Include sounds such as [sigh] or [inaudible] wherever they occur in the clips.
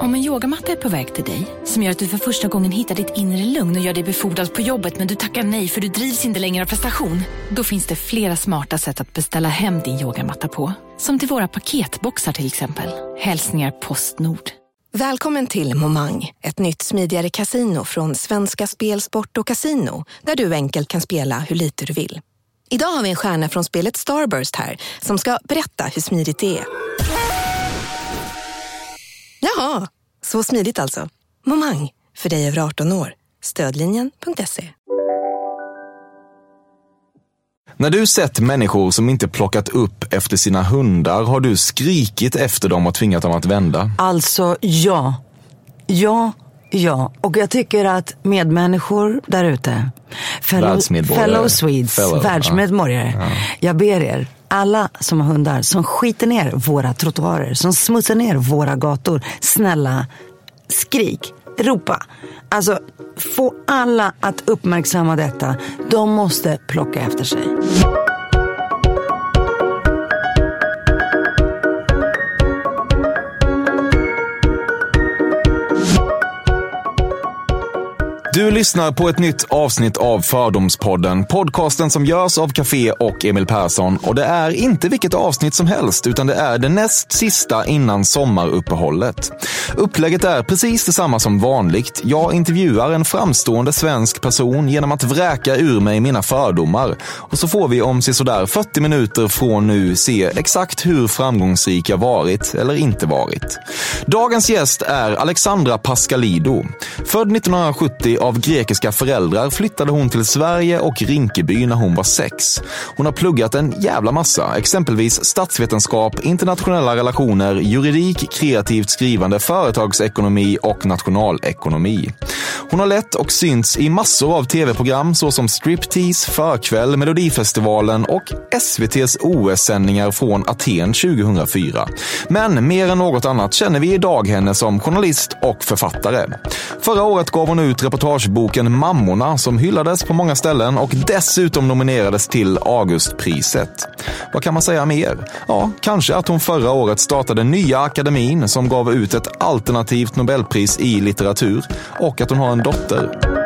Om en yogamatta är på väg till dig, som gör att du för första gången hittar ditt inre lugn och gör dig befordrad på jobbet men du tackar nej för du drivs inte längre av prestation. Då finns det flera smarta sätt att beställa hem din yogamatta på. Som till våra paketboxar till exempel. Hälsningar Postnord. Välkommen till Momang, ett nytt smidigare casino från Svenska Spel, Sport och Casino där du enkelt kan spela hur lite du vill. Idag har vi en stjärna från spelet Starburst här som ska berätta hur smidigt det är. Jaha, så smidigt alltså. Momang, för dig över 18 år. Stödlinjen.se. När du sett människor som inte plockat upp efter sina hundar har du skrikit efter dem och tvingat dem att vända. Alltså, ja. Ja, ja. Och jag tycker att medmänniskor där ute, fellow, fellow Swedes, Fellow, världsmedborgare. Jag ber er, alla som har hundar, som skiter ner våra trottoarer, som smutsar ner våra gator. Snälla, skrik, ropa. Alltså, få alla att uppmärksamma detta. De måste plocka efter sig. Du lyssnar på ett nytt avsnitt av Fördomspodden. Podcasten som görs av Café och Emil Persson. Och det är inte vilket avsnitt som helst, utan det är det näst sista innan sommaruppehållet. Upplägget är precis detsamma som vanligt. Jag intervjuar en framstående svensk person genom att vräka ur mig mina fördomar. Och så får vi om sådär 40 minuter från nu se exakt hur framgångsrik jag varit eller inte varit. Dagens gäst är Alexandra Pascalido. Född 1970 av grekiska föräldrar flyttade hon till Sverige och Rinkeby när hon var sex. Hon har pluggat en jävla massa, exempelvis statsvetenskap, internationella relationer, juridik, kreativt skrivande, företagsekonomi och nationalekonomi. Hon har lett och synts i massor av tv-program såsom Striptease, Förkväll, Melodifestivalen och SVTs OS-sändningar från Aten 2004. Men mer än något annat känner vi idag henne som journalist och författare. Förra året gav hon ut reportage reportageboken Mammorna som hyllades på många ställen och dessutom nominerades till Augustpriset. Vad kan man säga mer? Ja, kanske att hon förra året startade Nya Akademin som gav ut ett alternativt Nobelpris i litteratur och att hon har en dotter.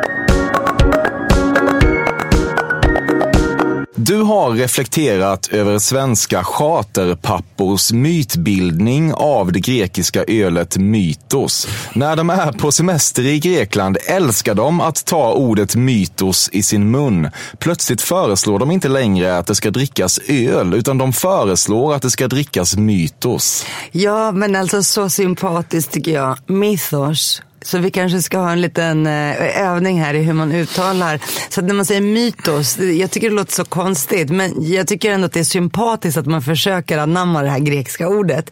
Du har reflekterat över svenska charterpappors mytbildning av det grekiska ölet mytos. När de är på semester i Grekland älskar de att ta ordet mytos i sin mun. Plötsligt föreslår de inte längre att det ska drickas öl, utan de föreslår att det ska drickas mytos. Ja, men alltså så sympatiskt tycker jag. Mythos. Så vi kanske ska ha en liten eh, övning här i hur man uttalar. Så att när man säger mytos, jag tycker det låter så konstigt, men jag tycker ändå att det är sympatiskt att man försöker anamma det här grekiska ordet.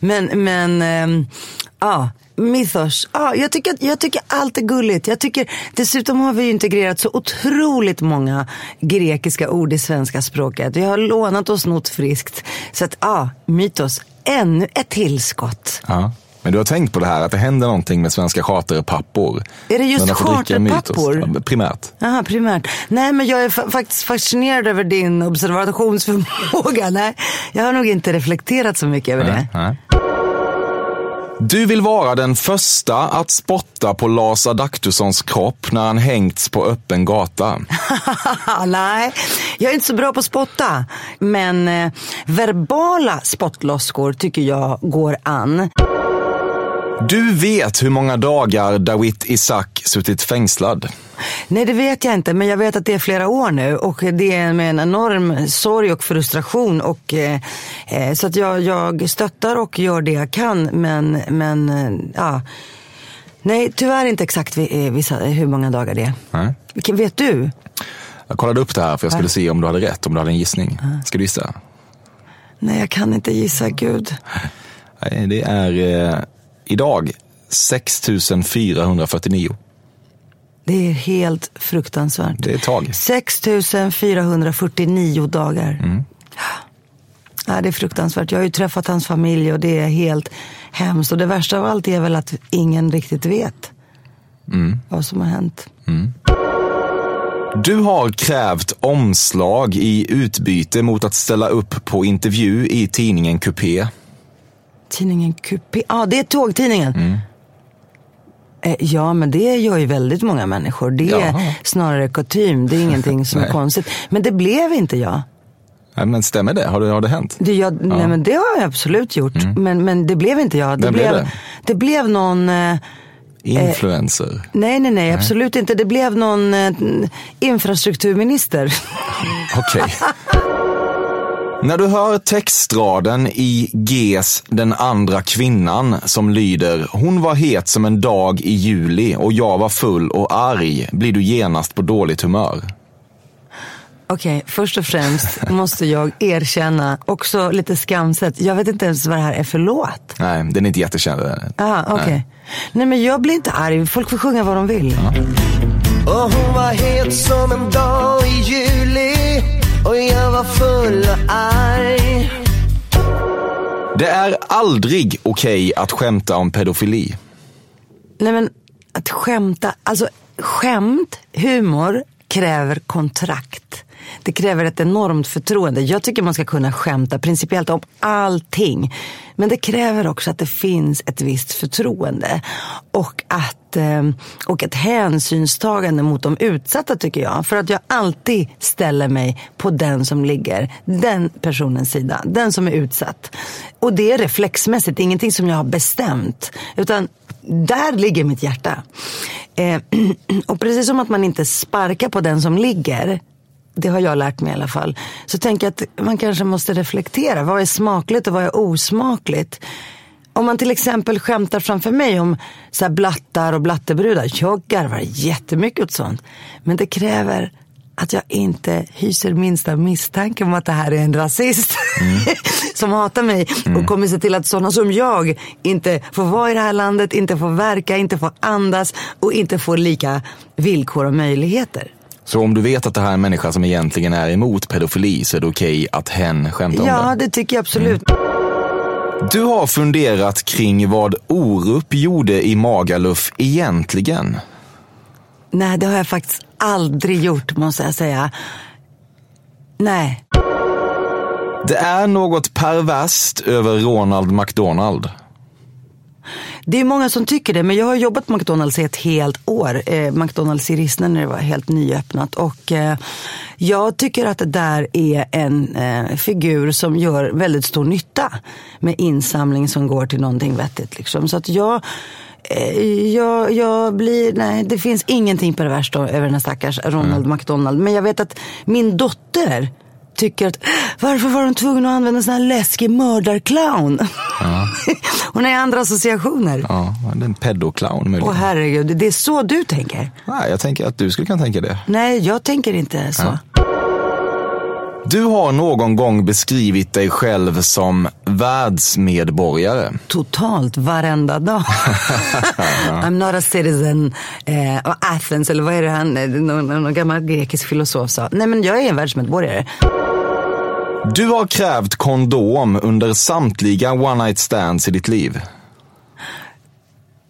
Men, men, ehm, ja. Mythos. Ja, jag, tycker, jag tycker allt är gulligt. Jag tycker, dessutom har vi ju integrerat så otroligt många grekiska ord i svenska språket. Vi har lånat och snott friskt. Så att, ja, mytos. Ännu ett tillskott. Ja. Men du har tänkt på det här att det händer någonting med svenska charterpappor? Är det just charterpappor? Primärt. Jaha, primärt. Nej, men jag är fa- faktiskt fascinerad över din observationsförmåga. [laughs] Nej, jag har nog inte reflekterat så mycket över det. Nej. Du vill vara den första att spotta på Lars Adaktussons kropp när han hängts på öppen gata. [laughs] Nej, jag är inte så bra på att spotta. Men eh, verbala spottloskor tycker jag går an. Du vet hur många dagar Dawit Isaak suttit fängslad. Nej, det vet jag inte, men jag vet att det är flera år nu och det är med en enorm sorg och frustration. Och, eh, eh, så att jag, jag stöttar och gör det jag kan, men, men eh, ja. Nej, tyvärr inte exakt vi- eh, vissa, hur många dagar det är. Nej. Vet du? Jag kollade upp det här för jag skulle se om du hade rätt, om du hade en gissning. Ska du gissa? Nej, jag kan inte gissa, gud. Nej, Det är idag 6449. Det är helt fruktansvärt. Det är ett tag. 6449 dagar. Mm. Ja, det är fruktansvärt. Jag har ju träffat hans familj och det är helt hemskt. Och det värsta av allt är väl att ingen riktigt vet Mm. vad som har hänt. Du har krävt omslag i utbyte mot att ställa upp på intervju i tidningen Coupé. Tidningen QP. Ja, ah, det är tågtidningen. Mm. Eh, Ja, men det gör ju väldigt många människor. Det är Jaha. snarare kutym. Det är ingenting som är [laughs] konstigt. Men det blev inte jag. Nej, men stämmer det? Har det, har det hänt? Det, jag Nej, men det har jag absolut gjort. Men, men det blev inte jag. Det Vem blev det? det blev någon... Eh, Influencer? nej, nej, nej, absolut inte. Det blev någon eh, infrastrukturminister. Okej. [laughs] När du hör textraden i Gs Den andra kvinnan som lyder Hon var het som en dag i juli och jag var full och arg blir du genast på dåligt humör. Okej, först och främst måste jag erkänna, också lite skamset, jag vet inte ens vad det här är för låt. Nej, den är inte jättekänd. Ah, okej. Nej. men jag blir inte arg, folk får sjunga vad de vill. Och hon var het som en dag i juli är aldrig okej att skämta om pedofili. Nej men att skämta, alltså skämt, humor kräver kontrakt. Det kräver ett enormt förtroende. Jag tycker man ska kunna skämta principiellt om allting. Men det kräver också att det finns ett visst förtroende. Och, att, eh, och ett hänsynstagande mot de utsatta tycker jag. För att jag alltid ställer mig på den som ligger, den personens sida. Den som är utsatt. Och det är reflexmässigt, det är ingenting som jag har bestämt. Utan där ligger mitt hjärta. Eh, [clears throat] och precis som att man inte sparkar på den som ligger, det har jag lärt mig i alla fall, så tänker jag att man kanske måste reflektera. Vad är smakligt och vad är osmakligt? Om man till exempel skämtar framför mig om så här blattar och blattebrudar, jag garvar jättemycket åt sånt. Men det kräver att jag inte hyser minsta misstanke om att det här är en rasist [laughs] som hatar mig och kommer se till att sådana som jag inte får vara i det här landet, inte får verka, inte får andas och inte får lika villkor och möjligheter. Så om du vet att det här är en människa som egentligen är emot pedofili så är det okej att hen skämtar om Ja, det. det tycker jag absolut. Du har funderat kring vad Orup gjorde i Magaluf egentligen. Nej, det har jag faktiskt aldrig gjort, måste jag säga. Nej. Det är något perverst över Ronald McDonald. Det är många som tycker det, men jag har jobbat på McDonalds i ett helt år. Eh, McDonalds i Rissne när det var helt nyöppnat. Och eh, jag tycker att det där är en eh, figur som gör väldigt stor nytta. Med insamling som går till någonting vettigt. Liksom. Så att jag, eh, jag, jag blir, nej det finns ingenting perverst över den här stackars Ronald McDonald. Men jag vet att min dotter tycker att varför var de tvungna att använda en sån här läskig mördarclown? [laughs] Hon har andra associationer. Ja, en pedoclown möjligen. Åh herregud, det är så du tänker? Nej, jag tänker att du skulle kunna tänka det. Nej, jag tänker inte så. Du har någon gång beskrivit dig själv som världsmedborgare. Totalt varenda dag. [laughs] I'm not a citizen eh, of Athens, eller vad är det han, eh, någon, någon gammal grekisk filosof sa. Nej men jag är en världsmedborgare. Du har krävt kondom under samtliga one night stands i ditt liv.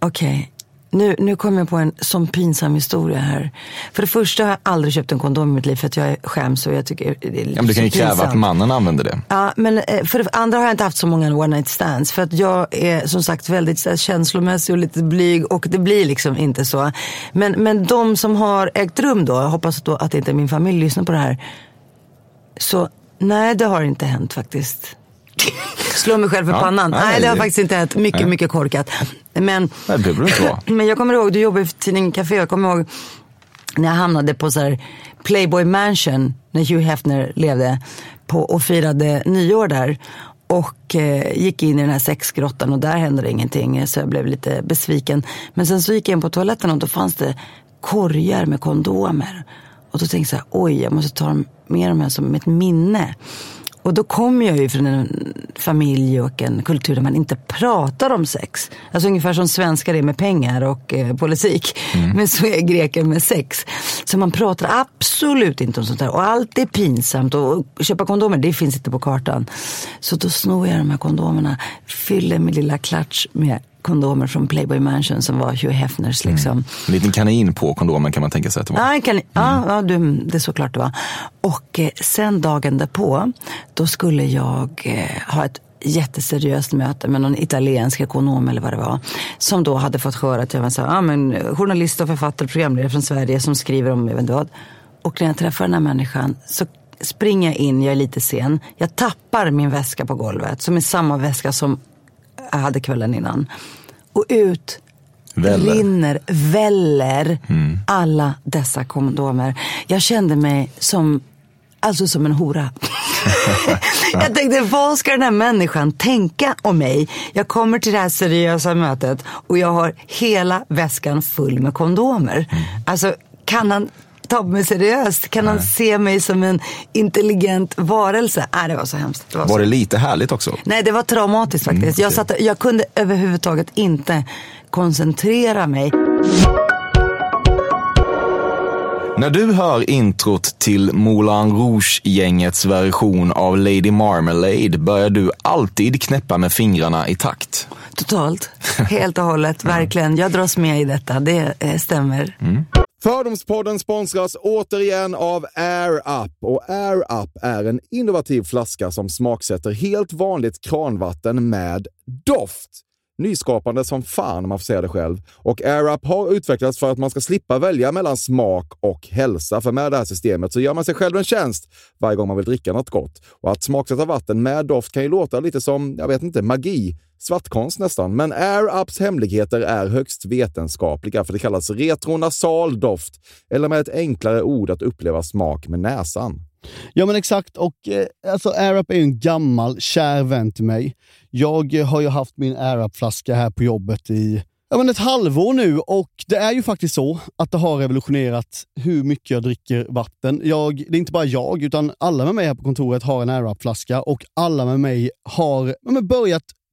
Okej, nu, nu kommer jag på en sån pinsam historia här. För det första har jag aldrig köpt en kondom i mitt liv för att jag skäms och jag tycker det är lite Ja, men du kan ju kräva pinsamt. att mannen använder det. Ja, men eh, för det andra har jag inte haft så många one night stands. För att jag är som sagt väldigt så här, känslomässig och lite blyg och det blir liksom inte så. Men, men de som har ägt rum då, jag hoppas då att inte min familj lyssnar på det här. Så nej, det har inte hänt faktiskt. Slå mig själv i Ja, pannan. nej, Nej, det har faktiskt inte hänt. Mycket, nej. mycket korkat. Men, Nej, det inte vara. [clears throat] men jag kommer ihåg, du jobbade för tidningen Café, jag kommer ihåg när jag hamnade på så här Playboy Mansion när Hugh Hefner levde på, och firade nyår där. Och eh, gick in i den här sexgrottan och där hände det ingenting så jag blev lite besviken. Men sen så gick jag in på toaletten och då fanns det korgar med kondomer. Och då tänkte jag så här, oj jag måste ta med dem här som ett minne. Och då kommer jag ju från en familj och en kultur där man inte pratar om sex. Alltså ungefär som svenskar är med pengar och eh, politik. Men så är greker med sex. Så man pratar absolut inte om sånt där. Och allt är pinsamt. Och köpa kondomer, det finns inte på kartan. Så då snor jag de här kondomerna, fyller min lilla klatsch med kondomer från Playboy Mansion som var Hugh Hefners liksom. En liten kanin på kondomen kan man tänka sig att det var. Ja, en kan, ja, du, det är såklart det var. Och eh, sen dagen därpå, då skulle jag eh, ha ett jätteseriöst möte med någon italiensk ekonom eller vad det var. Som då hade fått höra att jag var så, ah, men, journalist och författare, programledare från Sverige som skriver om jag vet vad. Och när jag träffar den här människan så springer jag in, jag är lite sen. Jag tappar min väska på golvet som är samma väska som jag hade kvällen innan. Och ut Väller. rinner, väller alla dessa kondomer. Jag kände mig som, alltså som en hora. [laughs] jag tänkte, vad ska den här människan tänka om mig? Jag kommer till det här seriösa mötet och jag har hela väskan full med kondomer. Alltså, kan han ta mig seriöst? Kan han se mig som en intelligent varelse? Nej, det var så hemskt. Det var, Var så det lite härligt också? Nej, det var traumatiskt faktiskt. jag, satt, jag kunde överhuvudtaget inte koncentrera mig. När du hör introt till Moulin Rouge-gängets version av Lady Marmalade börjar du alltid knäppa med fingrarna i takt. Totalt. [laughs] Helt och hållet. Verkligen. Jag dras med i detta. Det eh, stämmer. Fördomspodden sponsras återigen av Air Up. Och Air Up är en innovativ flaska som smaksätter helt vanligt kranvatten med doft. Nyskapande som fan om man får säga det själv. Och Air Up har utvecklats för att man ska slippa välja mellan smak och hälsa. För med det här systemet så gör man sig själv en tjänst varje gång man vill dricka något gott. Och att smaksätta vatten med doft kan ju låta lite som, jag vet inte, magi. Svartkonst nästan. Men Air Ups hemligheter är högst vetenskapliga för det kallas retronasal doft. Eller med ett enklare ord att uppleva smak med näsan. Ja men exakt och eh, alltså AirUp är ju en gammal kär vän till mig. Jag eh, har ju haft min AirUp-flaska här på jobbet i ja, men ett halvår nu och det är ju faktiskt så att det har revolutionerat hur mycket jag dricker vatten. Jag, det är inte bara jag, utan alla med mig här på kontoret har en AirUp-flaska och alla med mig har ja, men börjat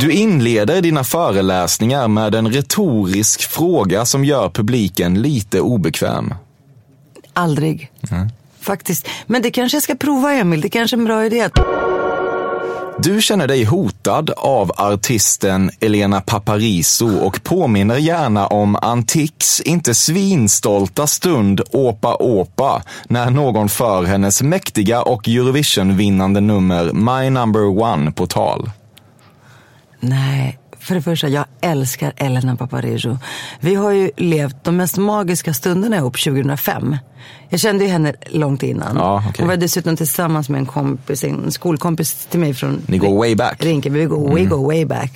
Du inleder dina föreläsningar med en retorisk fråga som gör publiken lite obekväm. Aldrig. Faktiskt. Men det kanske jag ska prova Emil. Det kanske är en bra idé. Du känner dig hotad av artisten Elena Paparizou och påminner gärna om Antiques inte svinstolta stund Åpa Åpa när någon för hennes mäktiga och Eurovision-vinnande nummer My Number One på tal. Nej, för det första, jag älskar Elena Paparizou. Vi har ju levt de mest magiska stunderna ihop 2005. Jag kände ju henne långt innan. Ja, okej. Hon var dessutom tillsammans med en kompis, en skolkompis till mig från Ni går way back. Rinkeby. Vi går, we go way back.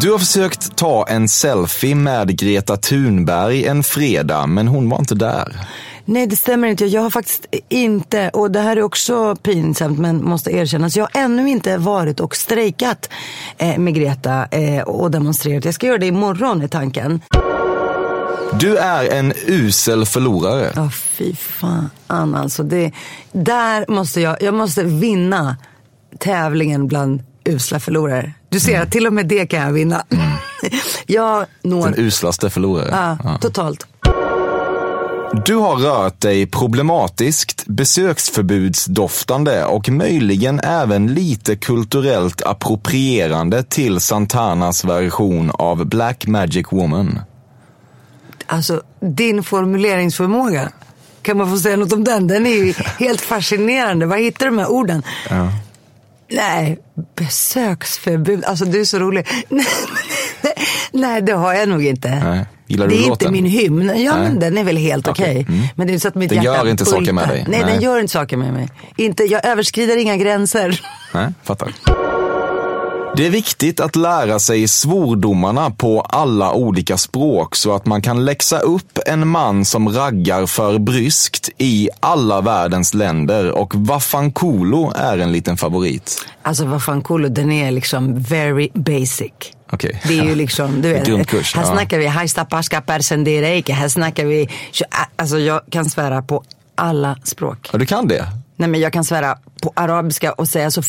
Du har försökt ta en selfie med Greta Thunberg en fredag, men hon var inte där. Nej, det stämmer inte. Jag har faktiskt inte, och det här är också pinsamt men måste erkännas. Jag har ännu inte varit och strejkat eh, med Greta eh, och demonstrerat. Jag ska göra det imorgon är tanken. Du är en usel förlorare. Ja, fy fan alltså. Det, där måste jag, jag måste vinna tävlingen bland usla förlorare. Du ser, att till och med det kan jag vinna. [laughs] jag når, Den uslaste förlorare. ja, totalt. Du har rört dig problematiskt, besöksförbudsdoftande och möjligen även lite kulturellt approprierande till Santanas version av Black Magic Woman. Alltså, din formuleringsförmåga. Kan man få säga något om den? Den är ju [laughs] helt fascinerande. Var hittar du de här orden? Nej, besöksförbud. Alltså du är så rolig. [laughs] Nej, det har jag nog inte. Nej. Gillar du det är inte låten? min hymn. Ja, Nej. men den är väl helt Okej. okej. Mm. Men det är så att mitt Den gör inte saker med bultar. dig. Nej, Nej. den gör inte saker med mig. Inte, jag överskrider inga gränser. Nej, fattar. Det är viktigt att lära sig svordomarna på alla olika språk så att man kan läxa upp en man som raggar för bryskt i alla världens länder och Vafankolo är en liten favorit. Alltså vad fan cool, den är liksom very basic. Okej. Det är ju liksom, du [laughs] vet, Grundkurs, här ja. snackar vi hajsta paska persendereike, här snackar vi, alltså jag kan svära på alla språk. Ja, du kan det? Nej men jag kan svära på arabiska och säga så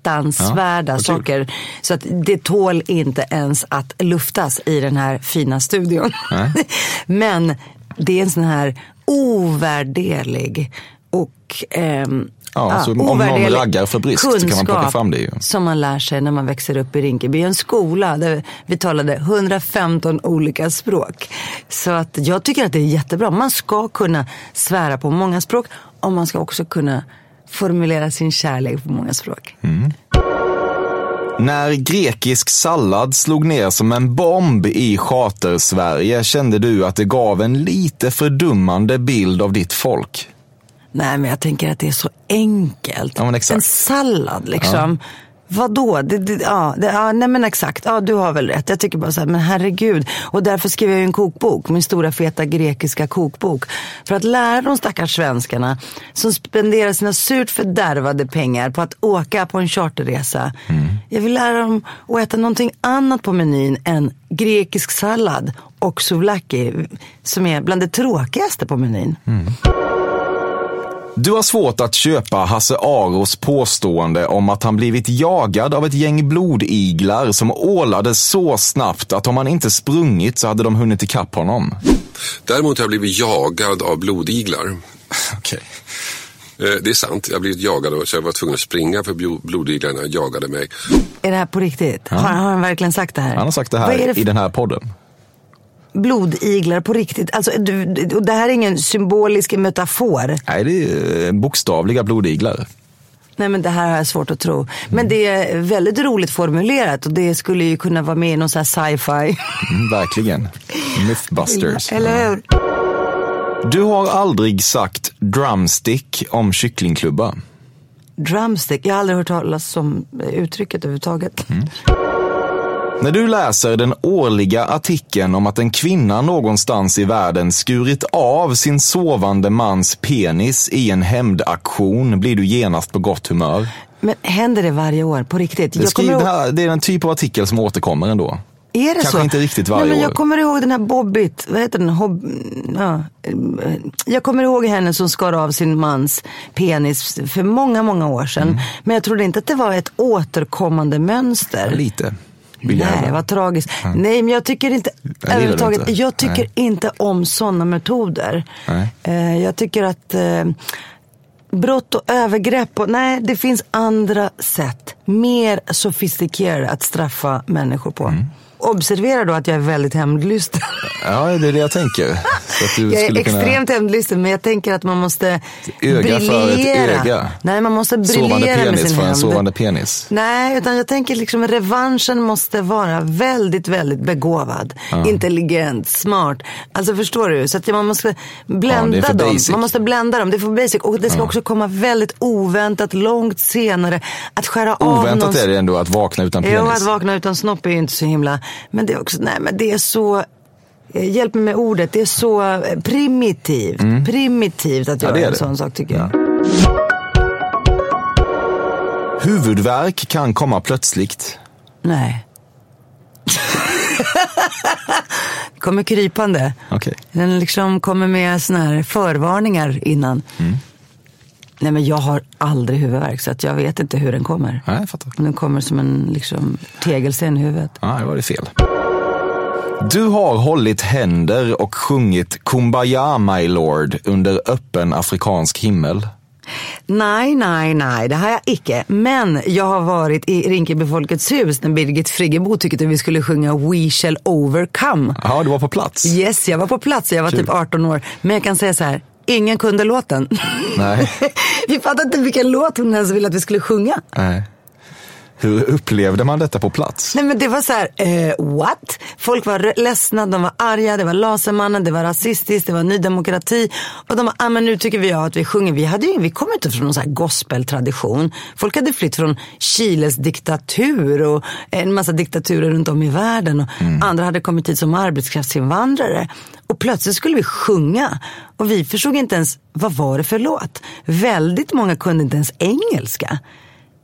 fruktansvärda Ja, saker. Så att det tål inte ens att luftas i den här fina studion. [laughs] Men det är en sån här ovärderlig och ehm, Ja, alltså om någon raggar för bryskt så kan man plocka fram det ju. Som man lär sig när man växer upp i Rinkeby. En skola där vi talade 115 olika språk. Så att jag tycker att det är jättebra. Man ska kunna svära på många språk och man ska också kunna formulera sin kärlek på många språk. När grekisk sallad slog ner som en bomb i charter-Sverige kände du att det gav en lite fördummande bild av ditt folk. Nej, men jag tänker att det är så enkelt. Ja. En sallad liksom. Vadå? Det, det, ja, det, ja, nej men exakt, ja, du har väl rätt. Jag tycker bara så här, men herregud. Och därför skrev jag ju en kokbok, min stora feta grekiska kokbok. För att lära de stackars svenskarna som spenderar sina surt fördärvade pengar på att åka på en charterresa. Jag vill lära dem att äta någonting annat på menyn än grekisk sallad och souvlaki som är bland det tråkigaste på menyn. Du har svårt att köpa Hasse Aros påstående om att han blivit jagad av ett gäng blodiglar som ålade så snabbt att om han inte sprungit så hade de hunnit ikapp honom. Däremot har jag blivit jagad av blodiglar. Okej. Eh, Det är sant, jag har blivit jagad och så jag var tvungen att springa för blo- blodiglarna jagade mig. Är det här på riktigt? Har, har han verkligen sagt det här? Han har sagt det här det för i den här podden. Blodiglar på riktigt? Alltså, du, du- det här är ingen symbolisk metafor. Nej, det är eh, bokstavliga blodiglar. Nej men det här har jag svårt att tro. Men det är väldigt roligt formulerat och det skulle ju kunna vara med i någon sån här sci-fi. Mm, verkligen. Mythbusters. [laughs] Eller hur? Du har aldrig sagt drumstick om kycklingklubba. Drumstick, jag har aldrig hört talas om uttrycket överhuvudtaget. När du läser den årliga artikeln om att en kvinna någonstans i världen skurit av sin sovande mans penis i en hämndaktion blir du genast på gott humör. Men händer det varje år på riktigt? Det, skriv, ihåg- det, här, det är en typ av artikel som återkommer ändå. Är det Kanske så? inte riktigt varje Nej, men Jag år. kommer ihåg den här Bobbit, vad heter den? Hob... Ja. Jag kommer ihåg henne som skar av sin mans penis för många, många år sedan. Mm. Men jag trodde inte att det var ett återkommande mönster. Lite. Vill jag Nej, vad tragiskt. Nej, men jag tycker inte, du överhuvudtaget, inte. jag tycker Nej. inte om sådana metoder. Nej. Eh, jag tycker att eh, brott och övergrepp, och, nej, det finns andra sätt. Mer sofistikerade att straffa människor på. Mm. Observera då att jag är väldigt hämndlysten. Ja, det är det jag tänker. Jag är skulle kunna... extremt hämndlysten, men jag tänker att man måste Öga för ett briljera. öga. Nej, man måste Sovande briljera med penis sin för en hämnd. sovande penis. Nej, utan jag tänker liksom revanschen måste vara väldigt, väldigt begåvad. Intelligent, smart. Alltså förstår du? Så att man måste blända Ja, dem. basic. Man måste blända dem. Det är för basic. Och det ska också komma väldigt oväntat, långt senare. Att skära av Oväntat är det ändå att vakna utan Jo, penis. att vakna utan snopp är ju inte så himla... Men det är också, nej men det är så... eh, Hjälp mig med ordet. Det är så eh, primitivt. Primitivt att Ja, göra är en sån sak tycker jag. Huvudvärk kan komma plötsligt. Nej. [laughs] kommer krypande. Okej. Den liksom kommer med såna här förvarningar innan. Mm. Nej men jag har aldrig huvudvärk så att jag vet inte hur den kommer. Nej, jag fattar. Den kommer som en liksom, tegelsten i huvudet. Ja, det var det fel. Du har hållit händer och sjungit Kumbaya My Lord under öppen afrikansk himmel. Nej, nej, nej, det har jag icke. Men jag har varit i Rinkeby Folkets hus när Birgit Friggebo tyckte att vi skulle sjunga We shall overcome. Ja, du var på plats. Yes, jag var på plats. Jag var typ 18 år. Men jag kan säga så här, ingen kunde låten. Nej. [laughs] vi fattade inte vilken låt hon ens ville att vi skulle sjunga. Nej. Hur upplevde man detta på plats? Nej men det var så här, eh, what? Folk var ledsna, de var arga, det var Lasermannen, det var rasistiskt, det var Ny Demokrati. Och de ah, men nu tycker vi att vi sjunger. Vi, hade ju, vi kom inte från någon så här gospeltradition. Folk hade flytt från Chiles diktatur och en massa diktaturer runt om i världen. Och Andra hade kommit hit som arbetskraftsinvandrare. Och plötsligt skulle vi sjunga. Och vi förstod inte ens, vad var det för låt? Väldigt många kunde inte ens engelska.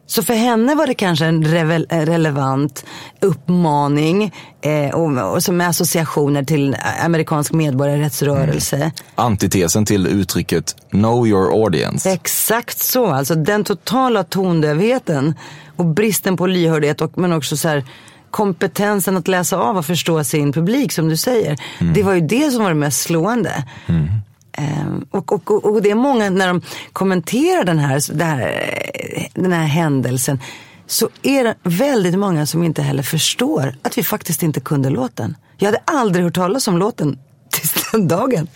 Så för henne var det kanske en eh, relevant uppmaning eh, och, och som med associationer till amerikansk medborgarrättsrörelse. Antitesen till uttrycket Know your audience. Exakt så, alltså den totala tondövheten och bristen på lyhördhet och, men också så här kompetensen att läsa av och förstå sin publik som du säger. Det var ju det som var det mest slående. Ehm, och, och, och, och det är många, när de kommenterar den här, det här, den här händelsen, så är det väldigt många som inte heller förstår att vi faktiskt inte kunde låten. Jag hade aldrig hört talas om låten [laughs] tills den dagen.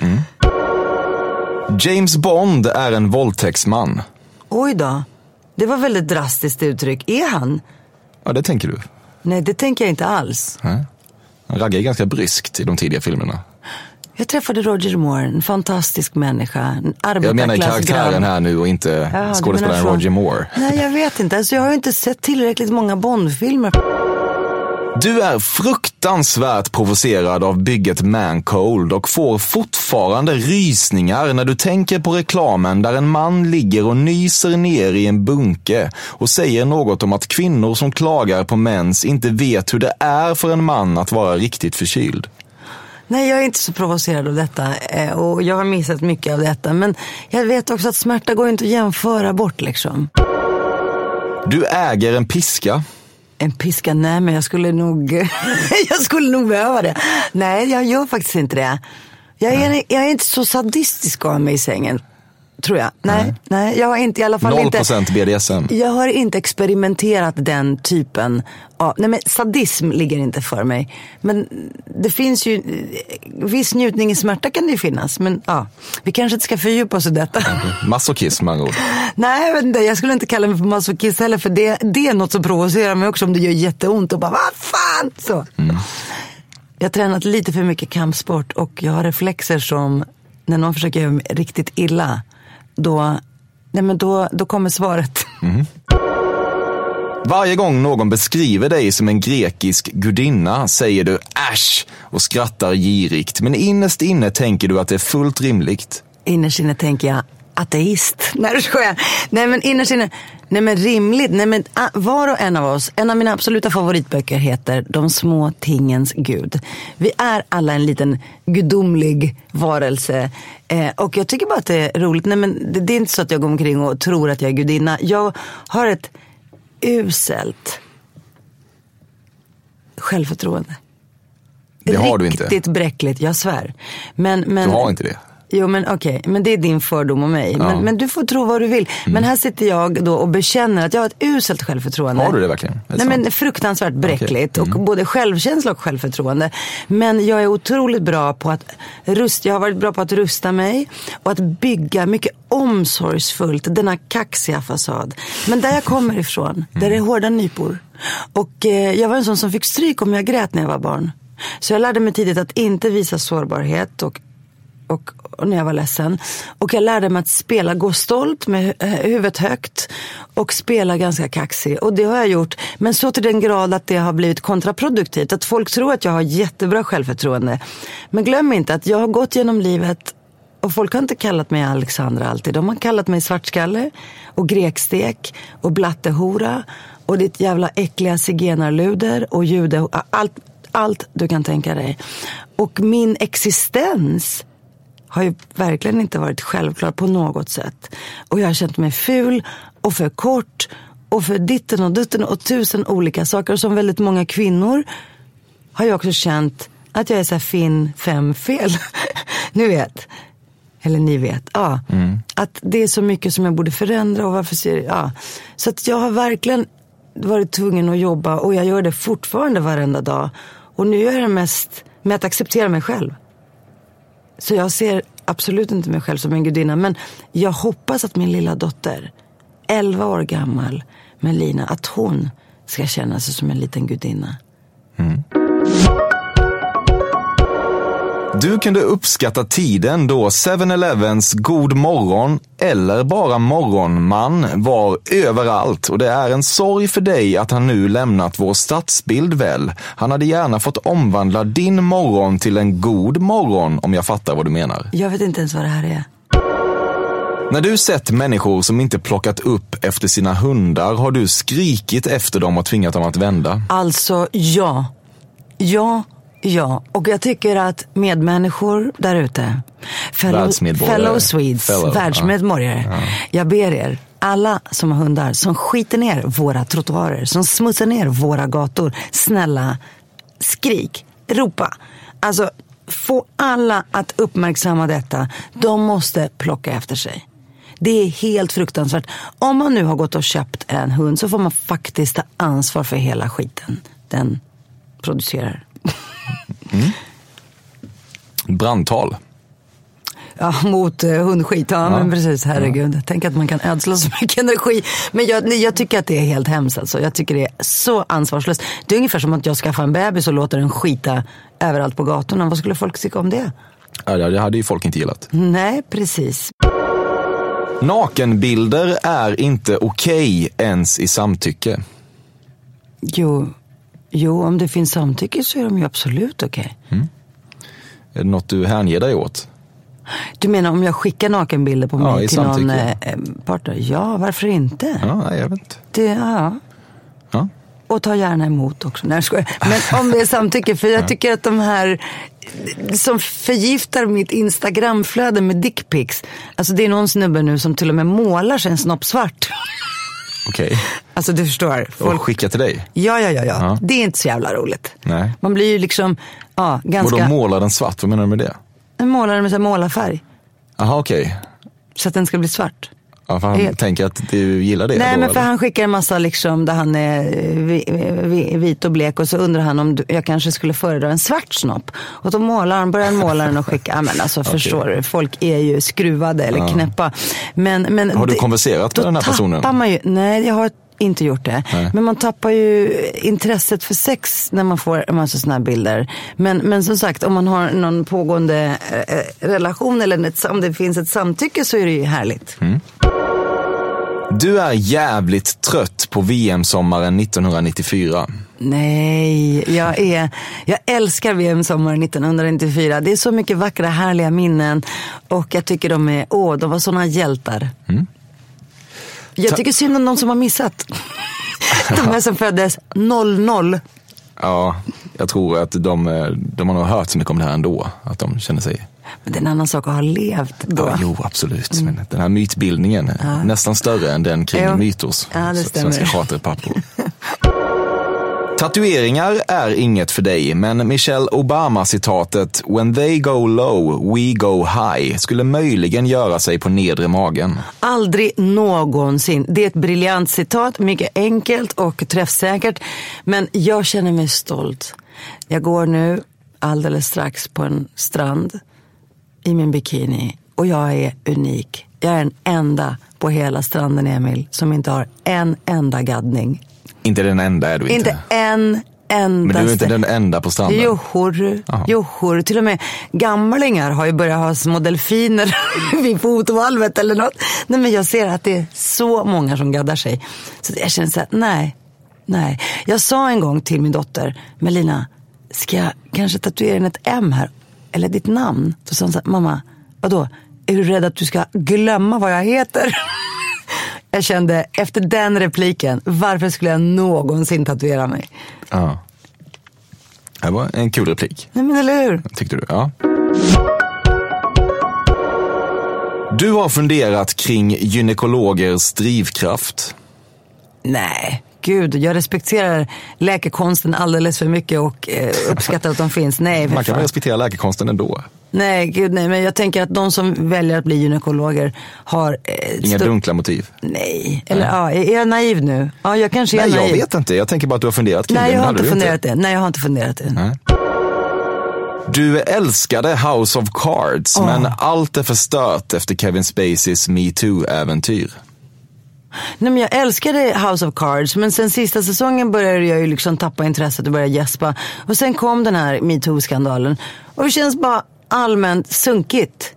James Bond är en våldtäktsman. Oj då. Det var väldigt drastiskt uttryck. Är han? Ja, det tänker du. Nej, det tänker jag inte alls. Nej. Han raggar ju ganska bryskt i de tidiga filmerna. Jag träffade Roger Moore, en fantastisk människa. En Jag menar karaktären här nu och inte Ja, du skådespelaren. Roger Moore. Nej, jag vet inte. Alltså, jag har ju inte sett tillräckligt många Bondfilmer. Du är fruktansvärt provocerad av bygget Mancold och får fortfarande rysningar när du tänker på reklamen där en man ligger och nyser ner i en bunke och säger något om att kvinnor som klagar på mens inte vet hur det är för en man att vara riktigt förkyld. Nej, jag är inte så provocerad av detta eh, och jag har missat mycket av detta. Men jag vet också att smärta går inte att jämföra bort liksom. Du äger en piska. En piska, nej men jag skulle nog, [laughs] jag skulle nog behöva det. Nej, jag gör faktiskt inte det. Jag är, jag är inte så sadistisk av mig i sängen. Tror jag. Nej, nej, jag har inte i alla fall inte. 0% BDSM. Jag har inte experimenterat den typen av, nej men sadism ligger inte för mig. Men det finns ju, viss njutning i smärta kan det ju finnas. Men ja, vi kanske inte ska fördjupa oss i detta. Masochism med ord. [laughs] Nej, jag, inte, jag skulle inte kalla mig för masochist heller. För det, det är något som provocerar mig också om det gör jätteont och bara, vad fan! Så. Jag har tränat lite för mycket kampsport och jag har reflexer som, när någon försöker göra mig riktigt illa, då, nej men då, då kommer svaret. Varje gång någon beskriver dig som en grekisk gudinna säger du äsch och skrattar girigt. Men innerst inne tänker du att det är fullt rimligt. Innerst inne tänker jag, ateist. [laughs] Nej, det skojar. Nej, men innerst inne, nej men rimligt. Nej, men ah, var och en av oss, en av mina absoluta favoritböcker heter De små tingens gud. Vi är alla en liten gudomlig varelse. Eh, och jag tycker bara att det är roligt. Nej, men det, det är inte så att jag går omkring och tror att jag är gudinna. Jag har ett uselt självförtroende. Det har du inte. Riktigt bräckligt, jag svär. Men, men, Du har inte det. Jo men okej, men det är din fördom om mig. Men, men du får tro vad du vill. Mm. Men här sitter jag då och bekänner att jag har ett uselt självförtroende. Har du det verkligen? Det Nej sant? Mm. men fruktansvärt bräckligt. Och både självkänsla och självförtroende. Men jag är otroligt bra på att rusta, jag har varit bra på att rusta mig. Och att bygga mycket omsorgsfullt denna kaxiga fasad. Men där jag kommer ifrån, där det är hårda nypor. Och eh, jag var en sån som fick stryk om jag grät när jag var barn. Så jag lärde mig tidigt att inte visa sårbarhet och och, och när jag var ledsen. Och jag lärde mig att spela, gå stolt med eh, huvudet högt och spela ganska kaxig. Och det har jag gjort. Men så till den grad att det har blivit kontraproduktivt. Att folk tror att jag har jättebra självförtroende. Men glöm inte att jag har gått genom livet och folk har inte kallat mig Alexandra alltid. De har kallat mig svartskalle och grekstek och blattehora och ditt jävla äckliga zigenarluder och jude. Allt, allt du kan tänka dig. Och min existens har ju verkligen inte varit självklar på något sätt. Och jag har känt mig ful och för kort och för ditten och dutten och tusen olika saker. Och som väldigt många kvinnor har jag också känt att jag är så här fin fem fel. [laughs] Ni vet. Eller ni vet. Ja. Att det är så mycket som jag borde förändra och varför ser ja. Så att jag har verkligen varit tvungen att jobba och jag gör det fortfarande varenda dag. Och nu gör jag det mest med att acceptera mig själv. Så jag ser absolut inte mig själv som en gudinna. Men jag hoppas att min lilla dotter, 11 år gammal, Melina, att hon ska känna sig som en liten gudinna. Mm. Du kunde uppskatta tiden då 7-Elevens God morgon eller bara Morgonman var överallt och det är en sorg för dig att han nu lämnat vår stadsbild väl. Han hade gärna fått omvandla din morgon till en god morgon om jag fattar vad du menar. Jag vet inte ens vad det här är. När du sett människor som inte plockat upp efter sina hundar har du skrikit efter dem och tvingat dem att vända. Alltså, ja. Ja, ja. Och jag tycker att medmänniskor där ute, fellow, fellow Swedes, Fellow, världsmedborgare. Jag ber er, alla som har hundar, som skiter ner våra trottoarer, som smutsar ner våra gator. Snälla, skrik, ropa. Alltså, få alla att uppmärksamma detta. De måste plocka efter sig. Det är helt fruktansvärt. Om man nu har gått och köpt en hund så får man faktiskt ta ansvar för hela skiten den producerar. Brandtal. Ja, mot eh, hundskit. Ja, men precis. Herregud. Tänk att man kan ödsla så mycket energi. Men jag, jag tycker att det är helt hemskt. Alltså. Jag tycker det är så ansvarslöst. Det är ungefär som att jag skaffar en bebis och låter den skita överallt på gatorna. Vad skulle folk tycka om det? Ja, det hade ju folk inte gillat. Nej, precis. Nakenbilder är inte okej ens i samtycke. Jo, jo, om det finns samtycke så är de ju absolut okej. Är det något du hänger dig åt? Du menar om jag skickar nakenbilder på Ja, mig i till någon samtycke. eh, partner? Ja, varför inte? Ja, jag vet inte. Det, ja. Ja. Och ta gärna emot också. Nej, jag. Men om det är samtycke, för jag tycker att de här som förgiftar mitt Instagramflöde med dickpics. Alltså det är någon snubbe nu som till och med målar sig en snopp svart. Okej. Alltså du förstår. Och Folk... skicka till dig? Ja, ja, ja, ja, Ja. Det är inte så jävla roligt. Nej. Man blir ju liksom, ja, ganska... Vadå måla den svart? Vad menar du med det? En målare med så här målarfärg. Jaha, okej. Så att den ska bli svart. Ja, för han Helt- tänker att du gillar det Nej, då, men för eller? han skickar en massa liksom där han är eh, vi- vit och blek och så undrar han om jag kanske skulle föredra en svart snopp. Och då målar han, börjar han måla den och skicka. Ja, men alltså [laughs] förstår du, folk är ju skruvade eller knäppa. Men, men Har du konverserat med den här personen? Man ju, nej, jag har inte gjort det. Nej. Men man tappar ju intresset för sex när man får en massa sådana här bilder. Men, men som sagt, om man har någon pågående eh, relation eller ett, om det finns ett samtycke så är det ju härligt. Mm. Du är jävligt trött på VM-sommaren 1994. Nej, jag, är, jag älskar VM sommaren 1994. Det är så mycket vackra, härliga minnen. Och jag tycker de är, åh, de var såna hjältar. Jag tycker synd om de som har missat. [laughs] De här som föddes 00. Ja, jag tror att de, eh, de har nog hört så mycket om det här ändå. Att de känner sig... Men det är en annan sak att ha levt då. Ja, jo, absolut. Men den här mytbildningen är nästan större än den kring Jo. Mytos. Ja. Svenska charterpappor. [laughs] Tatueringar är inget för dig, men Michelle Obama-citatet “When they go low, we go high” skulle möjligen göra sig på nedre magen. Aldrig någonsin. Det är ett briljant citat, mycket enkelt och träffsäkert. Men jag känner mig stolt. Jag går nu alldeles strax på en strand i min bikini och jag är unik. Jag är den enda på hela stranden, Emil, som inte har en enda gaddning. Inte den enda är du inte. Inte en enda. Men du är inte den enda på stranden? Johor, johor. Till och med gamlingar har ju börjat ha små delfiner [laughs] vid fotvalvet eller något. Nej, men jag ser att det är så många som gaddar sig. Så jag känner så här, nej, nej. Jag sa en gång till min dotter, Melina, ska jag kanske tatuera in ett M här? Eller ditt namn? Då sa hon så här, mamma, vadå? Är du rädd att du ska glömma vad jag heter? [laughs] Jag kände efter den repliken, varför skulle jag någonsin tatuera mig? Ja. Det var en kul replik, Nej men eller hur? tyckte du? Ja. Du har funderat kring gynekologers drivkraft. Nej, gud, jag respekterar läkekonsten alldeles för mycket och eh, uppskattar att de finns. Nej, Man kan väl respektera läkekonsten ändå? nej, gud, nej, men jag tänker att de som väljer att bli gynekologer har... Eh, Inga dunkla motiv? Nej, eller ja, är jag naiv nu? Ja, jag kanske är Nej, jag naiv. vet inte. Jag tänker bara att du har funderat kring Nej, det. jag men har inte funderat det. Nej, jag har inte funderat det. Nej. Du älskade House of Cards, men allt är förstört efter Kevin Spaceys metoo-äventyr. Nej, men jag älskade House of Cards, men sen sista säsongen började jag ju liksom tappa intresset och börja gäspa. Och sen kom den här metoo-skandalen. Och det känns bara allmänt sunkigt.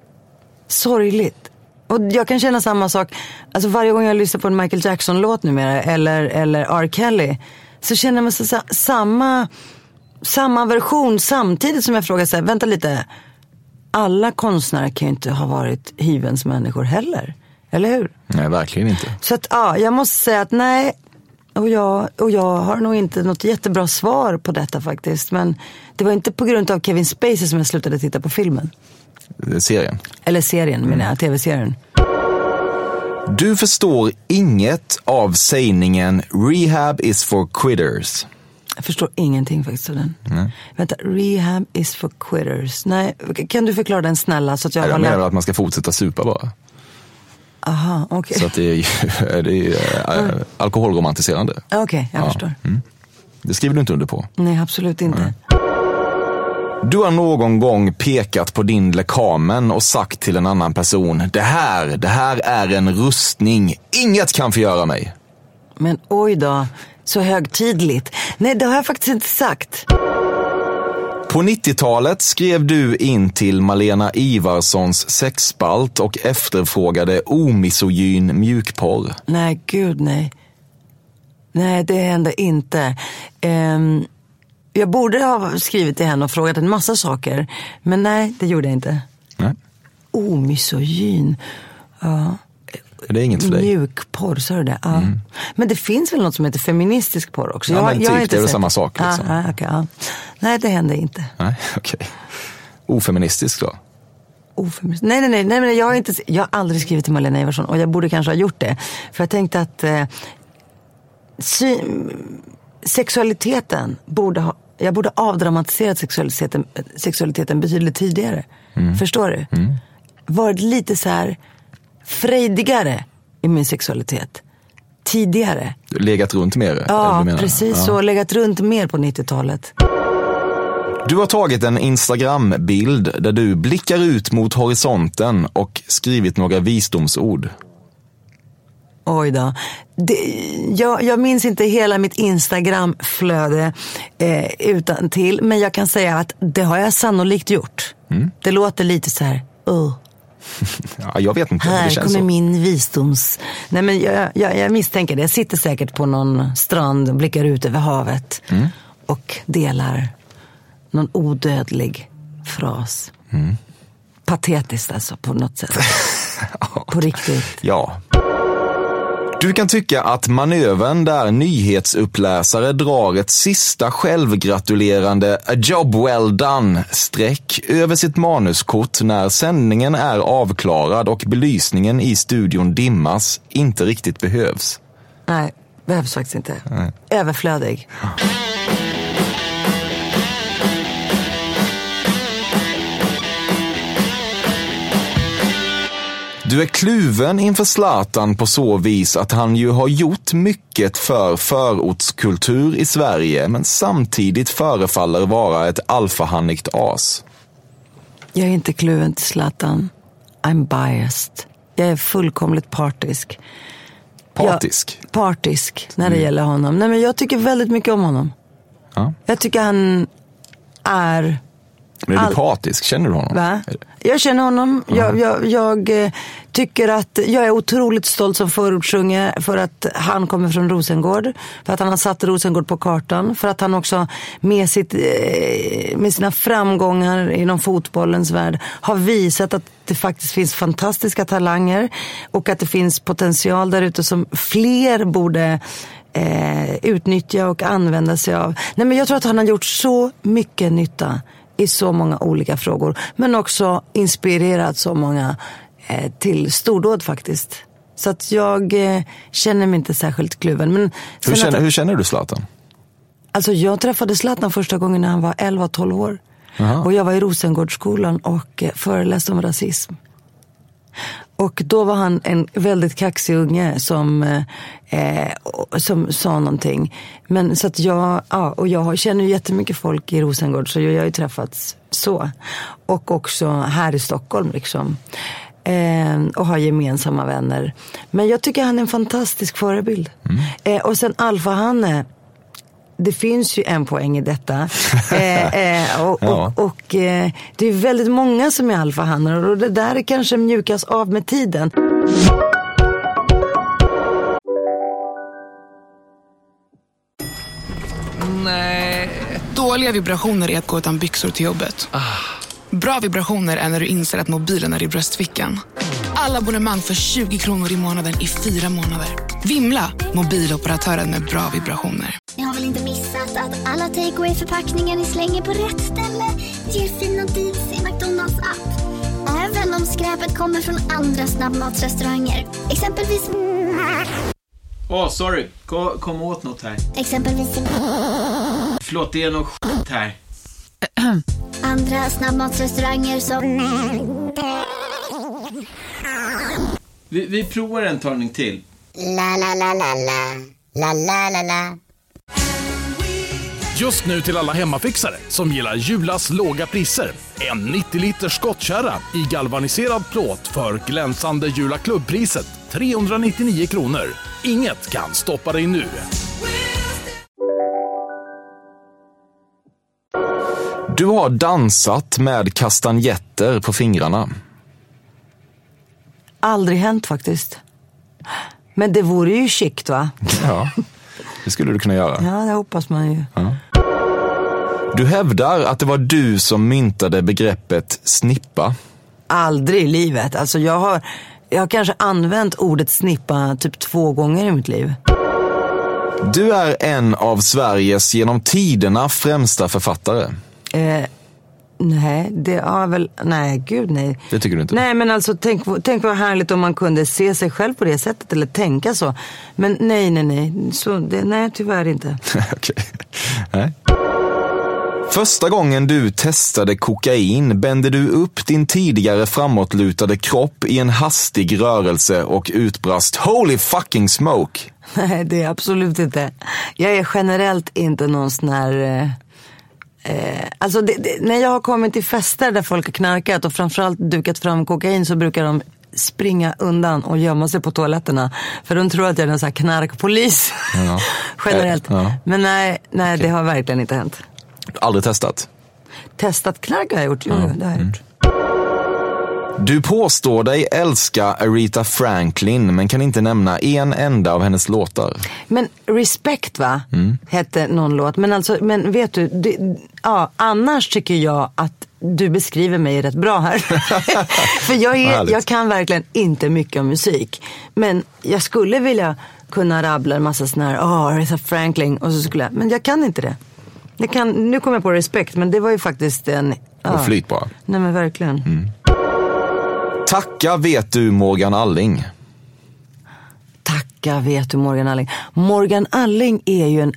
Sorgligt. Och jag kan känna samma sak, alltså varje gång jag lyssnar på en Michael Jackson-låt numera, eller, eller R. Kelly, så känner man så, sa- samma, samma version samtidigt som jag frågar så här, vänta lite, alla konstnärer kan ju inte ha varit hyvens människor heller. Eller hur? Nej, verkligen inte. Så att ja, jag måste säga att nej. Och jag, och jag har nog inte något jättebra svar på detta faktiskt. Men det var inte på grund av Kevin Spacey som jag slutade titta på filmen. Serien. Eller serien menar jag, tv-serien. Du förstår inget av sägningen “Rehab is for quitters”. Jag förstår ingenting faktiskt av den. Vänta, rehab is for quitters. Nej, kan du förklara den snälla så att jag Nej, Jag menar att man ska fortsätta supa bara. Aha, okej. Så att det är, [laughs] det är äh, alkoholromantiserande. Okej, jag Ja. förstår. Det skriver du inte under på. Nej, absolut inte. Du har någon gång pekat på din lekamen och sagt till en annan person, det här, det här är en rustning. Inget kan förgöra mig. Men oj då, så högtidligt. Nej, det har jag faktiskt inte sagt. På 90-talet skrev du in till Malena Ivarssons sexspalt och efterfrågade omisogyn mjukporr. Nej, gud nej. Nej, det hände inte. Ehm, jag borde ha skrivit till henne och frågat en massa saker. Men nej, det gjorde jag inte. Nej, Omisogyn. Ja. Det är inget för dig. Mjukporr, sa du det? Ja. Men det finns väl något som heter feministisk porr också? Ja, Jag- men jag typ, inte det är väl samma sak, liksom. Ja, okej, ja. Nej, det hände inte. Nej, [laughs] okej. Ofeministiskt då? Ofeministiskt. Nej, nej, nej, nej, men jag har, inte, jag har aldrig skrivit till Malena Ivarsson och jag borde kanske ha gjort det. För jag tänkte att eh, sy, sexualiteten borde ha, jag borde avdramatiserat sexualiteten, sexualiteten betydligt tidigare. Förstår du? Varit lite så här frejdigare i min sexualitet. Tidigare. Legat runt mer? Ja, precis Ja. så. Legat runt mer på 90-talet. Du har tagit en Instagram-bild där du blickar ut mot horisonten och skrivit några visdomsord. Oj då. Det, jag, jag minns inte hela mitt Instagram-flöde eh, utan till, men jag kan säga att det har jag sannolikt gjort. Det låter lite så här, uh, [laughs] Ja, jag vet inte, här kommer så. min visdoms... Nej, men jag, jag, jag misstänker det. Jag sitter säkert på någon strand och blickar ut över havet Mm. och delar någon odödlig fras. Mm. Patetiskt alltså, på något sätt. [laughs] på riktigt. Ja. Du kan tycka att manövern där nyhetsuppläsare drar ett sista självgratulerande a job well done streck över sitt manuskort när sändningen är avklarad och belysningen i studion dimmas inte riktigt behövs. Nej, behövs faktiskt inte. Överflödig. Du är kluven inför Zlatan på så vis att han ju har gjort mycket för förortskultur i Sverige men samtidigt förefaller vara ett alfahannigt as. Jag är inte kluven till Zlatan. I'm biased. Jag är fullkomligt partisk. Partisk. Jag, partisk när det gäller honom. Nej, men jag tycker väldigt mycket om honom. Ja. Jag tycker han är... Men är du partisk? Känner du honom? Va? Jag känner honom. Jag, jag, jag eh, tycker att jag är otroligt stolt som förortsunge för att han kommer från Rosengård. För att han har satt Rosengård på kartan. För att han också med, sitt, eh, med sina framgångar inom fotbollens värld har visat att det faktiskt finns fantastiska talanger. Och att det finns potential där ute som fler borde eh, utnyttja och använda sig av. Nej, men jag tror att han har gjort så mycket nytta i så många olika frågor. Men också inspirerat så många eh, till stordåd faktiskt. Så att jag eh, känner mig inte särskilt kluven. Men Hur känner, att, hur känner du Zlatan? Alltså jag träffade Zlatan första gången när han var 11-12 år. Och jag var i Rosengårdsskolan och eh, föreläste om rasism. Och då var han en väldigt kaxig unge som, eh, och- som sa någonting. Men så att jag, ja, och jag känner ju jättemycket folk i Rosengård så jag har ju träffats så. Och också här i Stockholm liksom. Eh, och har gemensamma vänner. Men jag tycker han är en fantastisk förebild. Eh, och sen Alfa-Hanne det finns ju en poäng i detta. [laughs] eh, eh, och Ja. och, och eh, det är väldigt många som är alfahannar och det där kanske mjukas av med tiden. Dåliga vibrationer är att gå utan byxor till jobbet. Bra vibrationer är när du inser att mobilen är i bröstfickan. Alla abonnemang för 20 kronor i månaden i fyra månader. Vimla! Mobiloperatören med bra vibrationer. Ni har väl inte missat att alla takeaway förpackningar ni slänger på rätt ställe ger fina deals i McDonalds app. Även om skräpet kommer från andra snabbmatsrestauranger. Exempelvis... Åh, sorry. Kom, kom åt något här. Exempelvis... Förlåt, det är något skit här. [clears throat] Andra snabbmatsrestauranger som... Vi, vi provar en talning till. La, la, la, la, la. La, la, la, la. Just nu till alla hemmafixare som gillar Julas låga priser. En 90 liters skottkärra i galvaniserad plåt för glänsande Jula klubbpriset 399 kronor. Inget kan stoppa dig nu. Du har dansat med kastanjetter på fingrarna. Aldrig hänt faktiskt. Men det vore ju chict va? [laughs] Ja, det skulle du kunna göra. Ja, det hoppas man ju. Du hävdar att det var du som myntade begreppet snippa. Aldrig i livet. Alltså jag har, jag har kanske använt ordet snippa typ två gånger i mitt liv. Du är en av Sveriges genom tiderna främsta författare. Eh, nej, det är väl, nej gud nej. Det tycker du inte? Nej men alltså tänk, tänk vad härligt om man kunde se sig själv på det sättet eller tänka så. Men nej, nej, nej. Så, det, nej tyvärr inte. [laughs] Okej. Nej. Första gången du testade kokain bände du upp din tidigare framåtlutade kropp i en hastig rörelse och utbrast “Holy fucking smoke!” Nej, det är absolut inte. Jag är generellt inte någon sån här... Eh, alltså det, det, när jag har kommit till fester där folk har knarkat och framförallt dukat fram kokain så brukar de springa undan och gömma sig på toaletterna. För de tror att jag är någon sån här knarkpolis. Ja. [laughs] generellt. Ja. Men nej, nej det har verkligen inte hänt. Aldrig testat? Testat knark har jag gjort. Jo, det har jag gjort. Du påstår dig älska Aretha Franklin men kan inte nämna en enda av hennes låtar. Men Respect va, Mm. hette någon låt. Men, alltså, men vet du, det, ja, annars tycker jag att du beskriver mig rätt bra här. [laughs] För jag, är, jag kan verkligen inte mycket om musik. Men jag skulle vilja kunna rabbla en massa sådana här, oh, Aretha Franklin. Och så skulle jag, men jag kan inte det. Jag kan, nu kommer jag på Respect, men det var ju faktiskt en... Och flyt bara. Nej men verkligen. Tacka vet du Morgan Alling. Tacka vet du Morgan Alling. Morgan Alling är ju en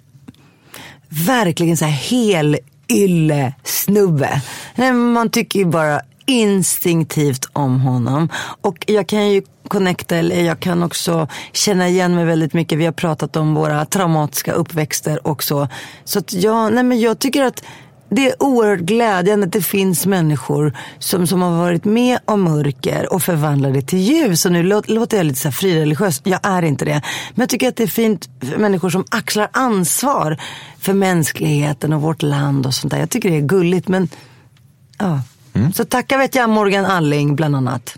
verkligen så här hel ylle snubbe. Man tycker ju bara instinktivt om honom. Och jag kan ju connecta, eller jag kan också känna igen mig väldigt mycket. Vi har pratat om våra traumatiska uppväxter och så. Så att jag, nej men jag tycker att det är oerhört glädjande att det finns människor som, som har varit med om mörker och förvandlar det till ljus. Och nu lå- låter jag lite så här frireligiös, jag är inte det. Men jag tycker att det är fint för människor som axlar ansvar för mänskligheten och vårt land och sånt där. Jag tycker det är gulligt men ja. Så tacka vet jag Morgan Alling bland annat.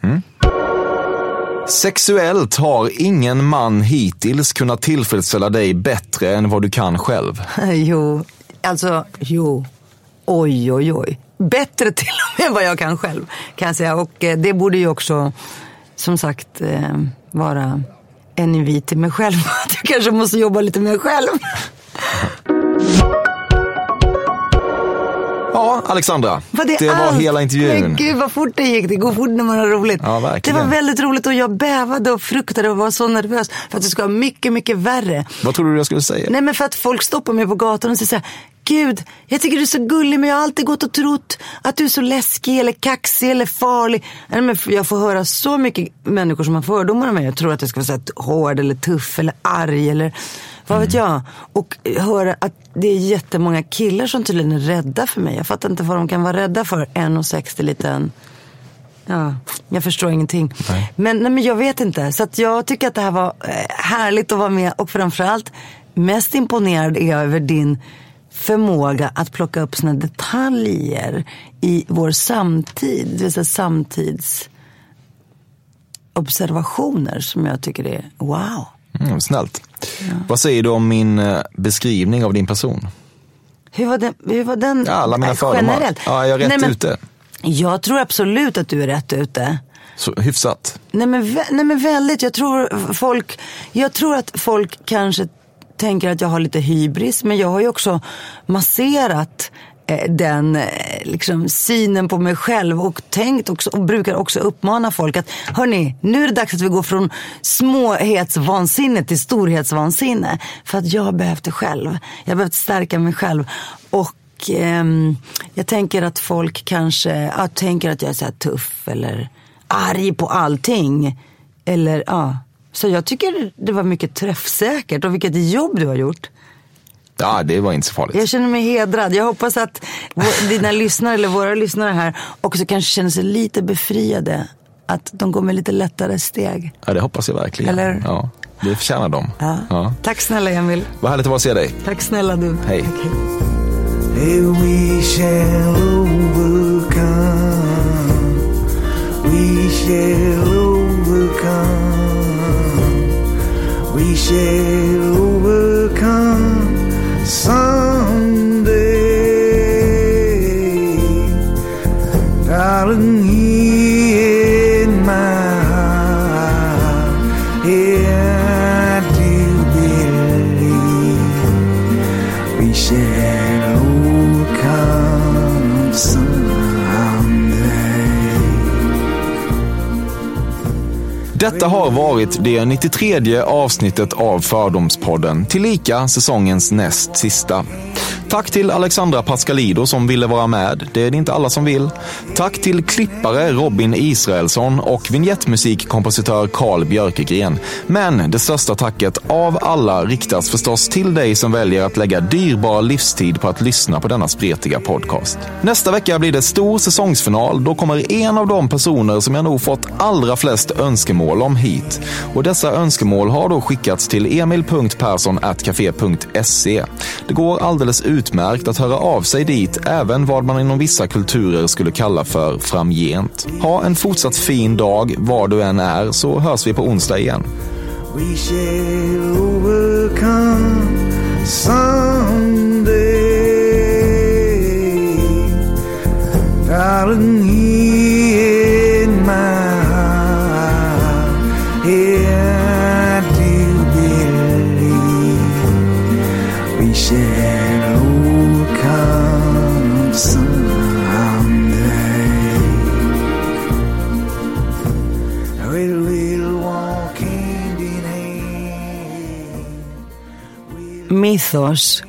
Sexuellt har ingen man hittills kunnat tillfredsställa dig bättre än vad du kan själv. [laughs] jo, alltså jo. Oj, oj, oj. Bättre [laughs] till och med vad jag kan själv kan jag säga. Och eh, det borde ju också som sagt eh, vara en invit till mig själv. [laughs] Att jag kanske måste jobba lite med mig själv. [laughs] Ja, Alexandra. Var det, var allt? hela intervjun. Men gud vad fort det gick. Det går fort när man har roligt. Ja, det var väldigt roligt och jag bävade och fruktade och var så nervös för att det ska vara mycket, mycket värre. Vad trodde du jag skulle säga? Nej men för att folk stoppar mig på gatan och säger så här, Gud, jag tycker du är så gullig men jag har alltid gått och trott att du är så läskig eller kaxig eller farlig. Nej, men jag får höra så mycket människor som har fördomar om mig. Jag tror att jag ska vara så här hård eller tuff eller arg eller vad vet jag. Och höra att det är jättemånga killar som tydligen är rädda för mig. Jag fattar inte vad de kan vara rädda för. 1,60 liten Ja, jag förstår ingenting. Men, nej, men jag vet inte. Så att jag tycker att det här var eh, härligt att vara med. Och framförallt mest imponerad är jag över din förmåga att plocka upp såna detaljer i vår samtid. Det vill säga samtidsobservationer som jag tycker är wow. Mm, snällt. Vad säger du om min eh, beskrivning av din person? Hur var den? Hur var den Ja, alla mina fördomar. generellt? Ja, jag är rätt Nej, men ute. Jag tror absolut att du är rätt ute. Så, hyfsat. Nej men, nej men väldigt. Jag tror, folk, jag tror att folk kanske tänker att jag har lite hybris. Men jag har ju också masserat eh, den eh, liksom, synen på mig själv och tänkt också, och brukar också uppmana folk att hörni, nu är det dags att vi går från småhetsvansinne till storhetsvansinne. För att jag har behövt det själv. Jag har behövt stärka mig själv. Och ehm, jag tänker att folk kanske jag tänker att jag är så här tuff eller arg på allting. Eller ja. Så jag tycker det var mycket träffsäkert och vilket jobb du har gjort. Ja, det var inte så farligt. Jag känner mig hedrad. Jag hoppas att dina lyssnare eller våra lyssnare här också kanske känner sig lite befriade. Att de går med lite lättare steg. Ja, det hoppas jag verkligen. Eller? Ja, det förtjänar de. Ja. Tack snälla Emil. Vad härligt att vara se dig. Tack snälla du. Hej. Hey, We shall overcome someday. Darling, Detta har varit det 93 avsnittet av Fördomspodden, tillika säsongens näst sista. Tack till Alexandra Pascalido som ville vara med. Det är det inte alla som vill. Tack till klippare Robin Israelsson och vignettmusikkompositör Carl Björkegren. Men det största tacket av alla riktas förstås till dig som väljer att lägga dyrbar livstid på att lyssna på denna spretiga podcast. Nästa vecka blir det stor säsongsfinal. Då kommer en av de personer som jag nog fått allra flest önskemål om hit. Och dessa önskemål har då skickats till emil.perssonatcafe.se. Det går alldeles utmärkt att höra av sig dit, även vad man inom vissa kulturer skulle kalla för framgent. Ha en fortsatt fin dag var du än är, så hörs vi på onsdag igen. We shall overcome someday. Darling, walking in hand. Mythos